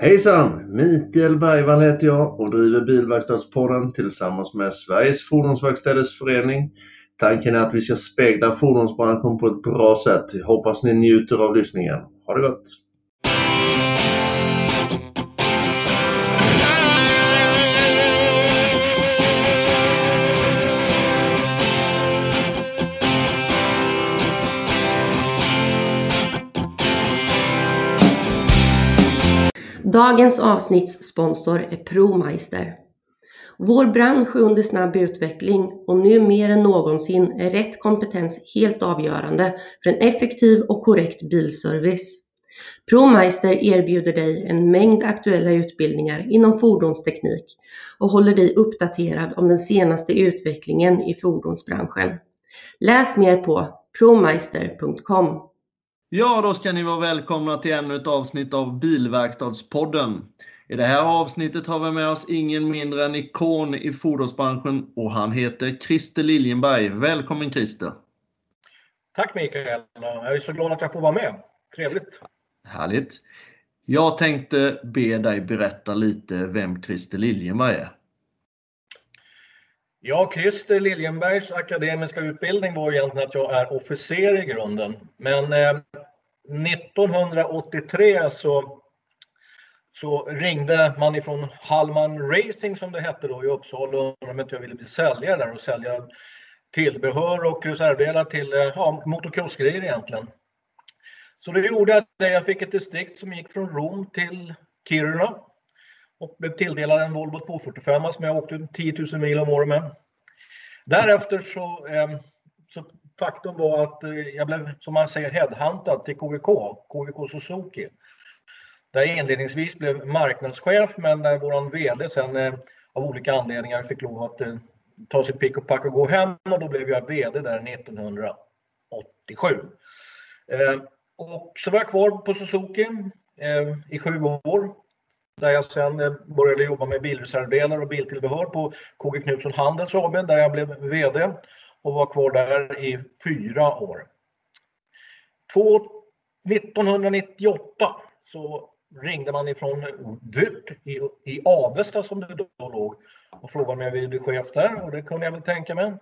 Hejsan! Mikael Bergvall heter jag och driver Bilverkstadspodden tillsammans med Sveriges Fordonsverkstäders Förening. Tanken är att vi ska spegla fordonsbranschen på ett bra sätt. Hoppas ni njuter av lyssningen. Ha det gott! Dagens avsnittssponsor är ProMeister. Vår bransch är under snabb utveckling och nu mer än någonsin är rätt kompetens helt avgörande för en effektiv och korrekt bilservice. ProMeister erbjuder dig en mängd aktuella utbildningar inom fordonsteknik och håller dig uppdaterad om den senaste utvecklingen i fordonsbranschen. Läs mer på promeister.com. Ja, då ska ni vara välkomna till ännu ett avsnitt av Bilverkstadspodden. I det här avsnittet har vi med oss ingen mindre än ikon i fordonsbranschen och han heter Christer Liljenberg. Välkommen Christer! Tack Mikael! Jag är så glad att jag får vara med. Trevligt! Härligt! Jag tänkte be dig berätta lite vem Christer Liljenberg är. Ja, Christer Liljenbergs akademiska utbildning var egentligen att jag är officer i grunden. Men eh, 1983 så, så ringde man ifrån Hallman Racing som det hette då i Uppsala och undrade om jag ville bli säljare där och sälja tillbehör och reservdelar till eh, ja, motocrossgrejer egentligen. Så det gjorde jag det. Jag fick ett distrikt som gick från Rom till Kiruna och blev tilldelad en Volvo 245 som jag åkte 10 000 mil om året med. Därefter så, eh, så faktum var att eh, jag blev, som man säger, headhuntad till KVK, KVK Suzuki. Där jag inledningsvis blev marknadschef men där våran VD sen eh, av olika anledningar fick lov att eh, ta sitt pick och pack och gå hem och då blev jag VD där 1987. Ehm, och så var jag kvar på Suzuki ehm, i sju år där jag sen eh, började jobba med bilreservdelar och biltillbehör på KG Knutsson Handels AB där jag blev VD och var kvar där i fyra år. 1998 så ringde man ifrån Vyrt i, i Avesta som det då låg och frågade om jag ville bli chef där och det kunde jag väl tänka mig.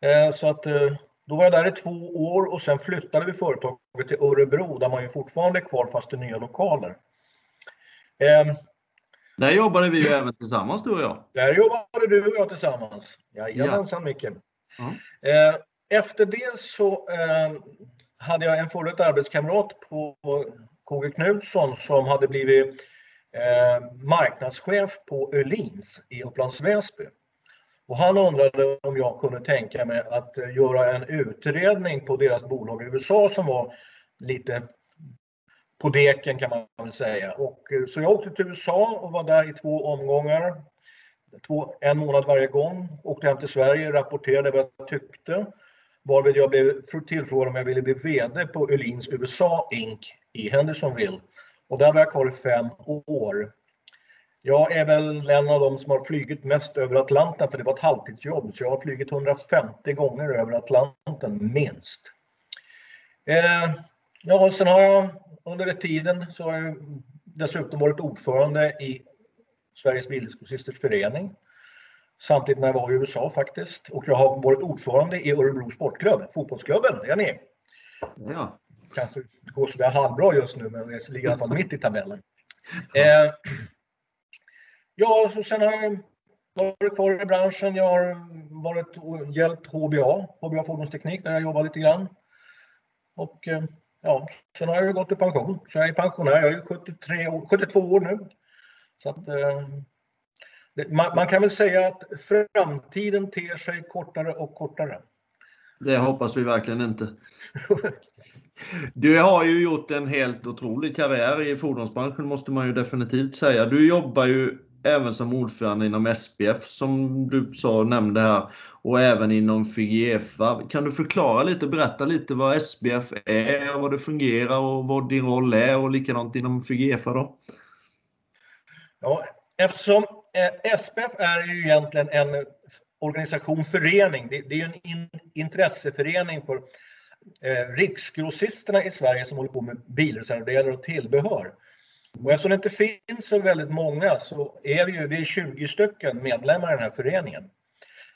Eh, så att eh, då var jag där i två år och sen flyttade vi företaget till Örebro där man ju fortfarande är kvar fast i nya lokaler. Eh, där jobbade vi ju även tillsammans du och jag. Där jobbade du och jag tillsammans. Jajamensan ja. Micke. Mm. Eh, efter det så eh, hade jag en före arbetskamrat på KG Knutsson som hade blivit eh, marknadschef på Öhlins i Upplands Väsby. Och han undrade om jag kunde tänka mig att göra en utredning på deras bolag i USA som var lite på deken kan man väl säga. Och, eh, så jag åkte till USA och var där i två omgångar. Två, en månad varje gång. Åkte hem till Sverige, rapporterade vad jag tyckte. Varvid jag blev tillfrågad om jag ville bli VD på Öhlins USA Inc i Hendersonville. Och där var jag kvar i fem år. Jag är väl en av dem som har flugit mest över Atlanten för det var ett halvtidsjobb. Så jag har flugit 150 gånger över Atlanten minst. Eh, ja, sen har jag under den tiden så har jag dessutom varit ordförande i Sveriges Bilgrossisters förening. Samtidigt när jag var i USA faktiskt. Och jag har varit ordförande i Örebro Sportklubb, fotbollsklubben, det är ni. Ja. Kanske går sådär halvbra just nu men jag ligger i alla fall mitt i tabellen. Eh, ja, så sen har jag varit kvar i branschen. Jag har varit och hjälpt HBA, HBA Fordonsteknik, där jag jobbar lite grann. Och eh, ja, sen har jag gått i pension. Så jag är pensionär. Jag är 73 år, 72 år nu. Så att, eh, det, man, man, kan väl säga att framtiden ter sig kortare och kortare. Det hoppas vi verkligen inte. Du har ju gjort en helt otrolig karriär i fordonsbranschen måste man ju definitivt säga. Du jobbar ju även som ordförande inom SPF som du sa nämnde här och även inom Figefa. Kan du förklara lite, berätta lite vad SPF är, vad det fungerar och vad din roll är och likadant inom Figefa då? Ja, eftersom eh, SPF är ju egentligen en organisation, förening. Det, det är en in, intresseförening för eh, riksgrossisterna i Sverige som håller på med bilreservdelar och tillbehör. Och eftersom det inte finns så väldigt många så är vi ju vi är 20 stycken medlemmar i den här föreningen.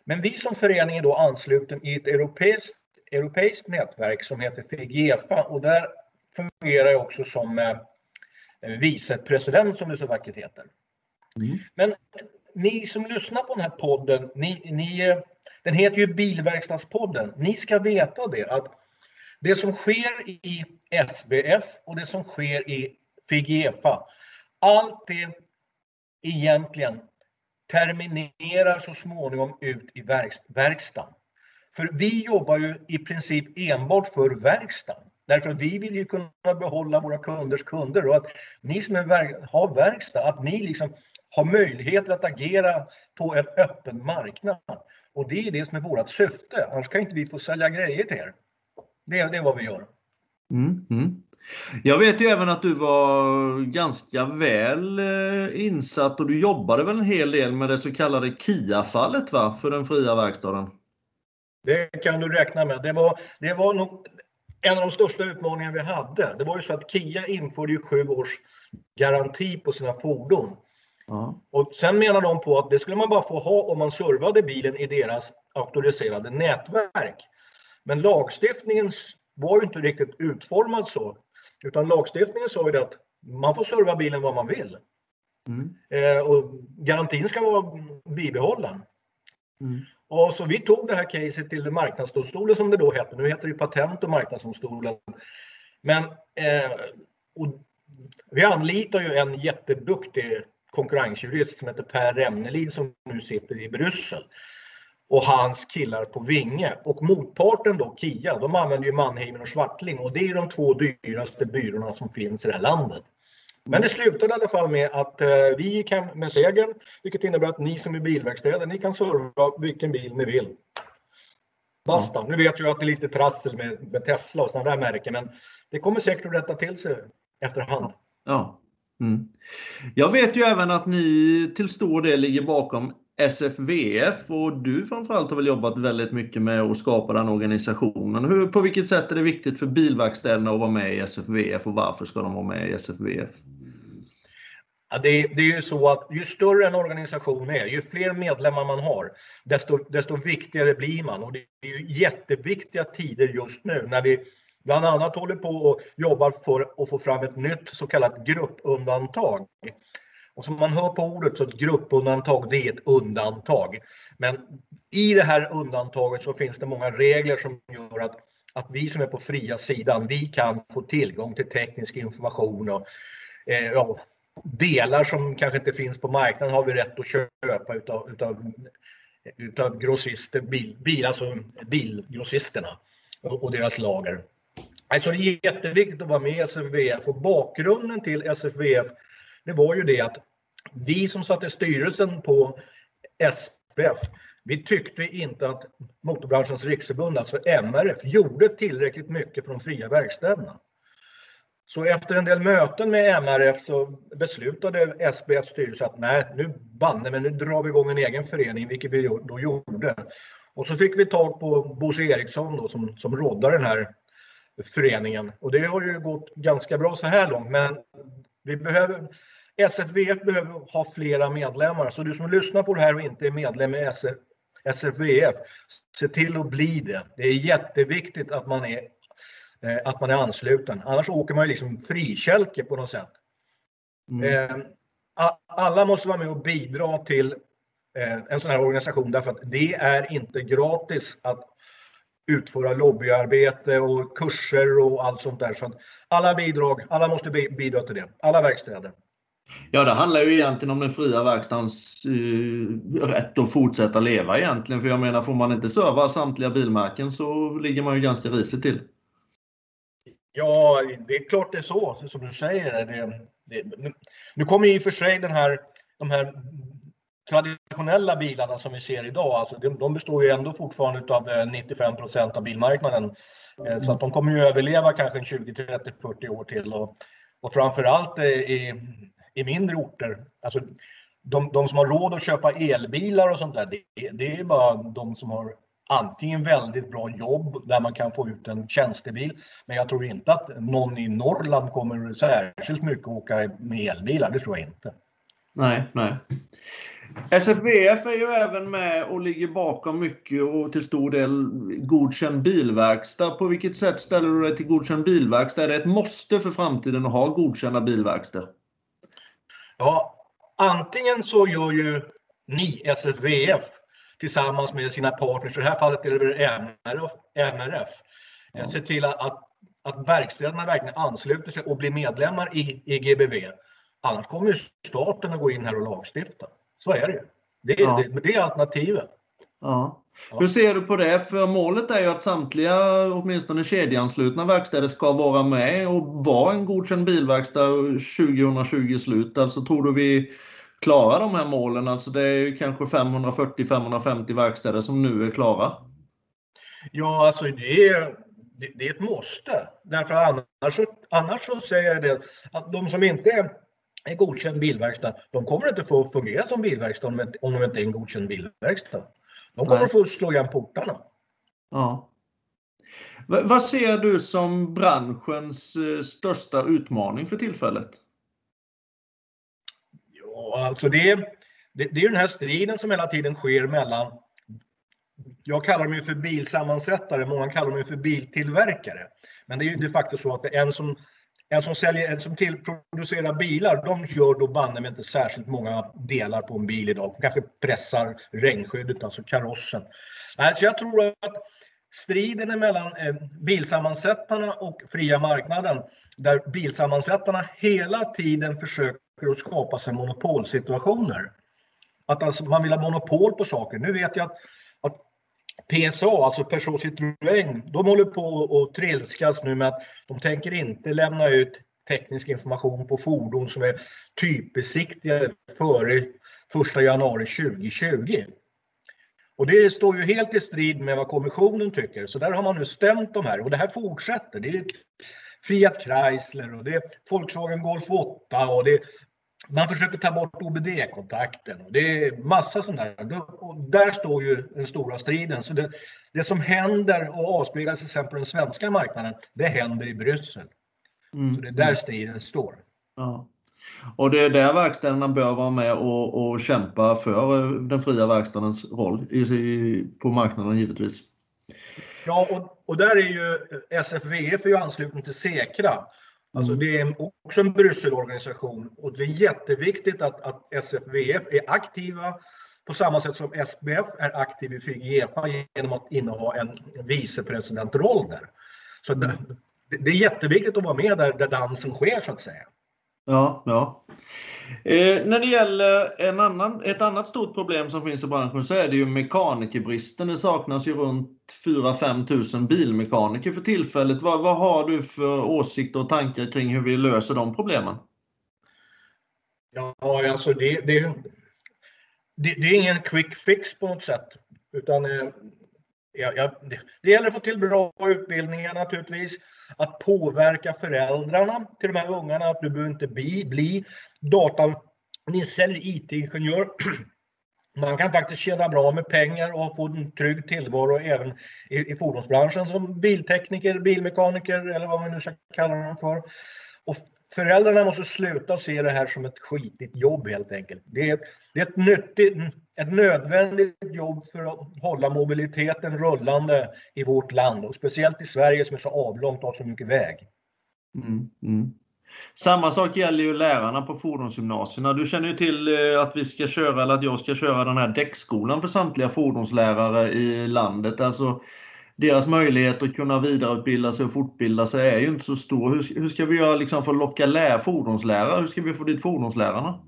Men vi som förening är då ansluten i ett europeiskt, europeiskt nätverk som heter FIGEFA och där fungerar jag också som eh, vicepresident som det så vackert heter. Mm. Men ni som lyssnar på den här podden, ni, ni, eh, den heter ju Bilverkstadspodden. Ni ska veta det att det som sker i SBF och det som sker i FIGEFA, allt det egentligen terminerar så småningom ut i verkstaden. För vi jobbar ju i princip enbart för verkstaden. Därför att vi vill ju kunna behålla våra kunders kunder och att ni som är, har verkstad, att ni liksom har möjligheter att agera på en öppen marknad. Och det är det som är vårt syfte, annars kan inte vi få sälja grejer till er. Det, det är vad vi gör. Mm, mm. Jag vet ju även att du var ganska väl eh, insatt och du jobbade väl en hel del med det så kallade KIA-fallet va, för den fria verkstaden? Det kan du räkna med. Det var, det var nog en av de största utmaningarna vi hade. Det var ju så att KIA införde ju sju års garanti på sina fordon. Ja. Och sen menar de på att det skulle man bara få ha om man servade bilen i deras auktoriserade nätverk. Men lagstiftningen var ju inte riktigt utformad så. Utan lagstiftningen sa ju att man får serva bilen vad man vill. Mm. Eh, och garantin ska vara bibehållen. Mm. Och så vi tog det här caset till marknadsdomstolen som det då hette. Nu heter det Patent och marknadsdomstolen. Men eh, vi anlitar ju en jätteduktig konkurrensjurist som heter Per Remnelid som nu sitter i Bryssel och hans killar på Vinge. Och motparten då, Kia, de använder ju Mannheimer och Svartling och det är de två dyraste byråerna som finns i det här landet. Men det slutade i alla fall med att eh, vi gick hem med segern, vilket innebär att ni som är bilverkstäder, ni kan serva vilken bil ni vill. Basta. Nu vet jag att det är lite trassel med, med Tesla och sådana där märken, men det kommer säkert att rätta till sig efterhand. Ja. Mm. Jag vet ju även att ni till stor del ligger bakom SFVF och du framförallt har väl jobbat väldigt mycket med att skapa den organisationen. Hur, på vilket sätt är det viktigt för bilverkstäderna att vara med i SFVF och varför ska de vara med i SFVF? Ja, det, det, är ju så att ju större en organisation är, ju fler medlemmar man har, desto, desto viktigare blir man. Och det är ju jätteviktiga tider just nu när vi bland annat håller på och jobbar för att få fram ett nytt så kallat gruppundantag. Och som man hör på ordet så ett gruppundantag, det är ett undantag. Men i det här undantaget så finns det många regler som gör att, att vi som är på fria sidan, vi kan få tillgång till teknisk information och eh, ja, delar som kanske inte finns på marknaden har vi rätt att köpa utav, utav, utav grossister, bil, bil, alltså bilgrossisterna och, och deras lager. Alltså det är jätteviktigt att vara med i SFVF och bakgrunden till SFVF det var ju det att vi som satt i styrelsen på SPF, vi tyckte inte att Motorbranschens riksförbund, alltså MRF, gjorde tillräckligt mycket för de fria verkstäderna. Så efter en del möten med MRF så beslutade SPFs styrelse att nej, nu banne men nu drar vi igång en egen förening, vilket vi då gjorde. Och så fick vi tag på Bosse Eriksson då, som, som råddar den här föreningen. Och det har ju gått ganska bra så här långt, men vi behöver, SFVF behöver ha flera medlemmar. Så du som lyssnar på det här och inte är medlem i SFVF, se till att bli det. Det är jätteviktigt att man är, eh, att man är ansluten. Annars åker man ju liksom frikälke på något sätt. Mm. Eh, alla måste vara med och bidra till eh, en sån här organisation därför att det är inte gratis att utföra lobbyarbete och kurser och allt sånt där. Så alla bidrag, alla måste bidra till det. Alla verkstäder. Ja, det handlar ju egentligen om den fria verkstadens uh, rätt att fortsätta leva egentligen. För jag menar, får man inte serva samtliga bilmärken så ligger man ju ganska risigt till. Ja, det är klart det är så, som du säger. Det, det, nu kommer i och för sig den här, de här traditionella bilarna som vi ser idag, alltså de, de består ju ändå fortfarande av eh, 95 av bilmarknaden. Mm. Så att de kommer ju överleva kanske 20, 30, 40 år till. Och, och framförallt i, i mindre orter, alltså de, de som har råd att köpa elbilar och sånt där, det, det är bara de som har antingen väldigt bra jobb där man kan få ut en tjänstebil. Men jag tror inte att någon i Norrland kommer särskilt mycket åka med elbilar. Det tror jag inte. Nej, nej. SFVF är ju även med och ligger bakom mycket och till stor del godkänd bilverkstad. På vilket sätt ställer du dig till godkänd bilverkstad? Är det ett måste för framtiden att ha godkända bilverkstäder? Ja, antingen så gör ju ni, SFVF, tillsammans med sina partners, i det här fallet är det MRF, MRF ja. se till att, att verkstäderna verkligen ansluter sig och blir medlemmar i, i GBV. Annars kommer ju staten att gå in här och lagstifta. Så är det ju. Det, ja. det, det är alternativet. Ja. Hur ser du på det? För målet är ju att samtliga, åtminstone kedjeanslutna verkstäder ska vara med och vara en godkänd bilverkstad 2020 slut. Alltså tror du vi klarar de här målen? Alltså det är ju kanske 540-550 verkstäder som nu är klara. Ja, alltså det är, det, det är ett måste. Därför annars, annars så säger jag det att de som inte är en godkänd bilverkstad, de kommer inte få fungera som bilverkstad om de inte är en godkänd bilverkstad. De kommer Nej. få slå igen portarna. Ja. Vad ser du som branschens eh, största utmaning för tillfället? Ja, alltså det, det, det är den här striden som hela tiden sker mellan jag kallar dem för bilsammansättare, många kallar dem för biltillverkare. Men det är ju de facto så att det är en som en som, säljer, en som tillproducerar bilar, de gör då banne inte särskilt många delar på en bil idag. De kanske pressar regnskyddet, alltså karossen. Alltså jag tror att striden mellan eh, bilsammansättarna och fria marknaden, där bilsammansättarna hela tiden försöker att skapa sig monopolsituationer. Att alltså man vill ha monopol på saker. Nu vet jag att PSA, alltså Peugeot Citroën, de håller på att trilskas nu med att de tänker inte lämna ut teknisk information på fordon som är typbesiktigade före 1 januari 2020. Och det står ju helt i strid med vad kommissionen tycker, så där har man nu stämt de här och det här fortsätter. Det är Fiat Chrysler och det är Volkswagen Golf 8 och det är man försöker ta bort OBD-kontakten. Det är massa sånt där. Och där står ju den stora striden. Så det, det som händer och avspeglar sig på den svenska marknaden, det händer i Bryssel. Mm. Så det är där striden står. Ja. Och det är där verkstäderna bör vara med och, och kämpa för den fria verkstadens roll i, på marknaden givetvis. Ja, och, och där är ju SFVF är ju ansluten till Säkra Alltså mm. det är också en Brysselorganisation och det är jätteviktigt att, att SFVF är aktiva på samma sätt som SBF är aktiv i FIGEFA genom att inneha en vicepresidentroll där. Så det, det är jätteviktigt att vara med där, där dansen sker så att säga. Ja, ja. Eh, när det gäller en annan, ett annat stort problem som finns i branschen så är det ju mekanikerbristen. Det saknas ju runt 4-5 tusen bilmekaniker för tillfället. Vad, vad har du för åsikter och tankar kring hur vi löser de problemen? Ja, alltså det, det, det, det är ingen quick fix på något sätt. Utan eh, ja, ja, det, det gäller att få till bra utbildningar naturligtvis att påverka föräldrarna till de här ungarna att du behöver inte bli, bli datanisse eller IT-ingenjör. Man kan faktiskt tjäna bra med pengar och få en trygg tillvaro även i, i fordonsbranschen som biltekniker, bilmekaniker eller vad man nu ska kalla dem för. Och föräldrarna måste sluta se det här som ett skitigt jobb helt enkelt. Det är, det är ett, nyttigt, ett nödvändigt jobb för att hålla mobiliteten rullande i vårt land och speciellt i Sverige som är så avlångt och har så mycket väg. Mm, mm. Samma sak gäller ju lärarna på fordonsgymnasierna. Du känner ju till eh, att vi ska köra, eller att jag ska köra den här däckskolan för samtliga fordonslärare i landet. Alltså, deras möjlighet att kunna vidareutbilda sig och fortbilda sig är ju inte så stor. Hur, hur ska vi göra liksom för att locka lär, fordonslärare? Hur ska vi få dit fordonslärarna?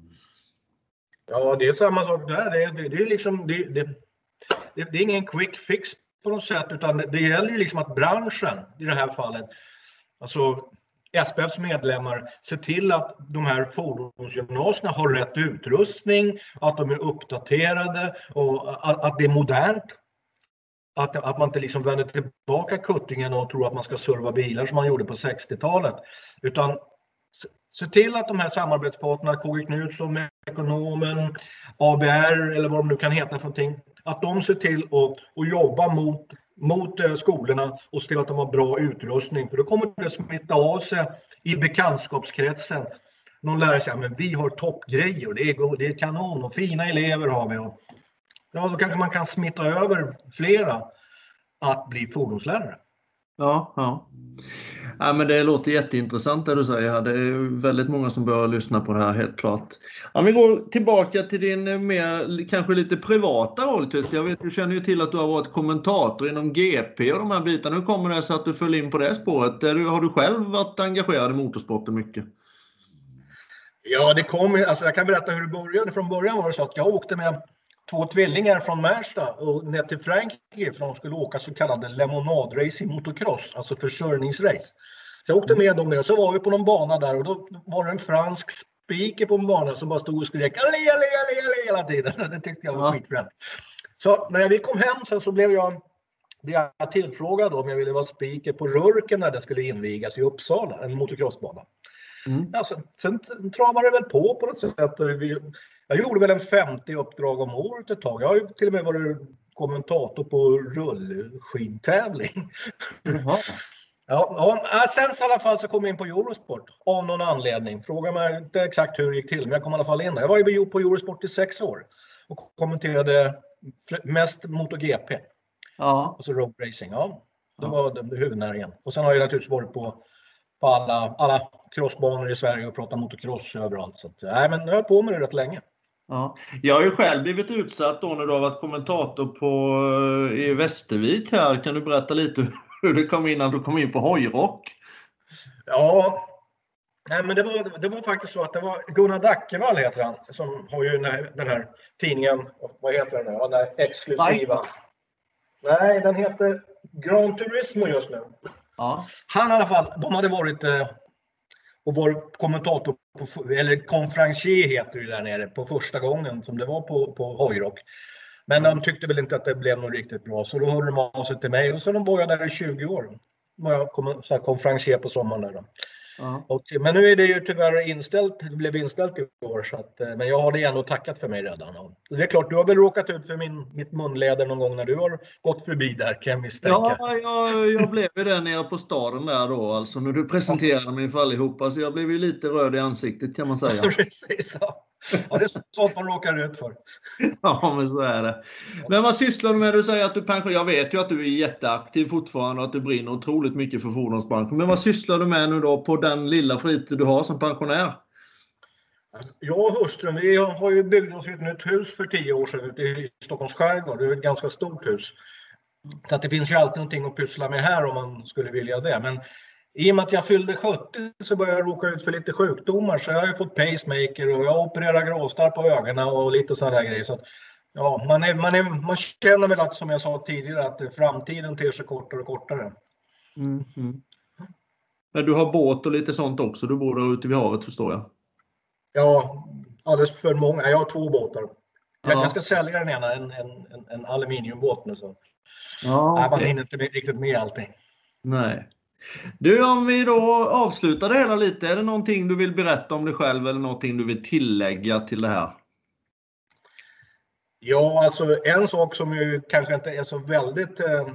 Ja, det är samma sak där. Det, det, det är liksom, det, det, det, är ingen quick fix på något sätt, utan det gäller ju liksom att branschen i det här fallet, alltså SPFs medlemmar, ser till att de här fordonsgymnasierna har rätt utrustning, att de är uppdaterade och att, att det är modernt. Att, att man inte liksom vänder tillbaka kuttingen och tror att man ska serva bilar som man gjorde på 60-talet. Utan se till att de här samarbetspartnerna, KG Knutsson, Ekonomen, ABR eller vad de nu kan heta för någonting, att de ser till att, att jobba mot, mot eh, skolorna och se till att de har bra utrustning. För då kommer det smitta av sig i bekantskapskretsen. Någon lärare säger att vi har toppgrejer, det är, det är kanon och fina elever har vi. Och, ja, då kanske man kan smitta över flera att bli fordonslärare. Ja, ja. ja men det låter jätteintressant det du säger. Det är väldigt många som börjar lyssna på det här helt klart. Om vi går tillbaka till din mer, kanske lite privata roll Jag vet, du känner ju till att du har varit kommentator inom GP och de här bitarna. Hur kommer det sig att du föll in på det spåret? Har du själv varit engagerad i motorsporten mycket? Ja, det kom, alltså jag kan berätta hur det började. Från början var det så att jag åkte med två tvillingar från Märsta och ner till Frankrike för de skulle åka så kallade lemonadrace i motocross, alltså försörjningsrace. Så jag åkte med dem ner och så var vi på någon bana där och då var det en fransk speaker på en bana som bara stod och skrek alle, alle, alle, alle hela tiden. Det tyckte jag var ja. skitfränt. Så när vi kom hem sen så blev jag, blev jag tillfrågad om jag ville vara speaker på Rörken när det skulle invigas i Uppsala, en motocrossbana. Mm. Ja, sen, sen travade det väl på på något sätt. Vi, jag gjorde väl en 50 uppdrag om året ett tag. Jag har ju till och med varit kommentator på rullskidtävling. Ja, ja, sen så i alla fall så kom jag in på Eurosport av någon anledning. Fråga mig inte exakt hur det gick till, men jag kom i alla fall in där. Jag var ju på Eurosport i sex år och kommenterade mest MotoGP. Ja. Och så road racing. Ja, det var huvudnäringen. Och sen har jag naturligtvis varit på, på alla, alla crossbanor i Sverige och pratat motocross överallt. Så att, nej, men jag har på med det rätt länge. Ja. Jag har ju själv blivit utsatt då när du har varit kommentator på, eh, i Västervik här. Kan du berätta lite hur det kom in när du kom in på hojrock? Ja, nej, men det var, det var faktiskt så att det var Gunnar Dackevall heter han, som har ju den här, den här tidningen, vad heter den nu, den här exklusiva. Nej. nej, den heter Gran Turismo just nu. Ja. Han i alla fall, de hade varit eh, och var kommentator, på, eller konferencier heter det där nere, på första gången som det var på, på Hojrock. Men de tyckte väl inte att det blev något riktigt bra så då hörde de av sig till mig och så var jag där i 20 år. Var jag konferencier på sommaren där. Då. Och, men nu är det ju tyvärr inställt, det blev inställt i år, så att, eh, men jag har det ändå tackat för mig redan. Och det är klart, du har väl råkat ut för min, mitt munläder någon gång när du har gått förbi där kan jag misstänka. Ja, jag, jag blev ju det nere på staden där då, alltså när du presenterade mig för allihopa, så jag blev ju lite röd i ansiktet kan man säga. Precis, ja. Ja, det är sånt man råkar ut för. Ja, men så är det. Men vad sysslar du med? Du säger att du pension... Jag vet ju att du är jätteaktiv fortfarande och att du brinner otroligt mycket för fordonsbranschen. Men vad sysslar du med nu då på den lilla fritid du har som pensionär? Jag och hustrun, vi har ju byggt oss ett nytt hus för tio år sedan ute i Stockholms skärgård. Det är ett ganska stort hus. Så att det finns ju alltid någonting att pyssla med här om man skulle vilja det. Men i och med att jag fyllde 70 så började jag råka ut för lite sjukdomar så jag har ju fått pacemaker och jag opererar gråstarr på ögonen och lite sådana där grejer. Så ja, man, är, man, är, man känner väl att, som jag sa tidigare, att framtiden ter sig kortare och kortare. Mm, mm. Men du har båt och lite sånt också? Du bor där ute vid havet förstår jag? Ja, alldeles för många. Jag har två båtar. Jag, ja. jag ska sälja den ena, en, en, en aluminiumbåt nu. Så. Ja, okay. Man hinner inte riktigt med allting. Nej. Du, om vi då avslutar det hela lite. Är det någonting du vill berätta om dig själv eller någonting du vill tillägga till det här? Ja, alltså en sak som ju kanske inte är så väldigt eh,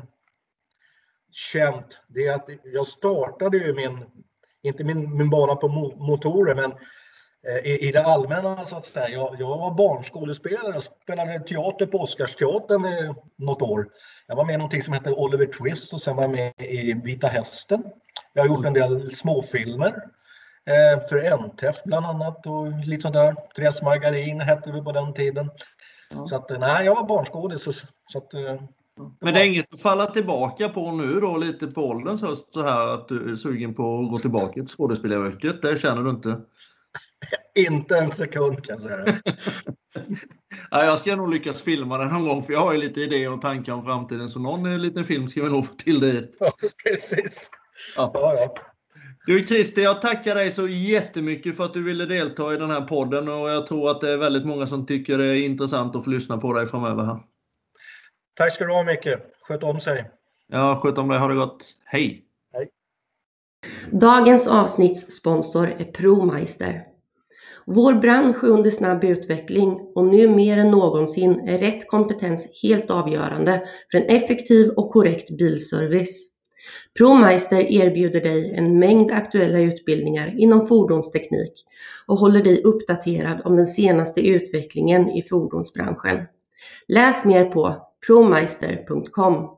känt, det är att jag startade ju min, inte min, min bana på motorer, men i, i det allmänna så att säga. Jag, jag var barnskådespelare, jag spelade teater på Oscarsteatern i något år. Jag var med i någonting som hette Oliver Twist och sen var jag med i Vita Hästen. Jag har gjort en del småfilmer eh, för NTF bland annat och lite sånt där. Therese Margarin hette vi på den tiden. Ja. Så att eh, nej, jag var barnskådis. Så, så att, eh, men det är inget att falla tillbaka på nu då lite på ålderns höst så här att du är sugen på att gå tillbaka till skådespelaryrket? Det känner du inte? inte en sekund kan jag säga. ja, jag ska nog lyckas filma den någon gång för jag har ju lite idéer och tankar om framtiden så någon liten film ska vi nog få till det Ja, precis. Ja. Ja, ja. Du Christer, jag tackar dig så jättemycket för att du ville delta i den här podden och jag tror att det är väldigt många som tycker det är intressant att få lyssna på dig framöver. här. Tack ska du ha Micke. Sköt om sig. Ja, sköt om dig. Ha det gott. Hej! Dagens avsnittssponsor är ProMeister. Vår bransch är under snabb utveckling och nu mer än någonsin är rätt kompetens helt avgörande för en effektiv och korrekt bilservice. ProMeister erbjuder dig en mängd aktuella utbildningar inom fordonsteknik och håller dig uppdaterad om den senaste utvecklingen i fordonsbranschen. Läs mer på promeister.com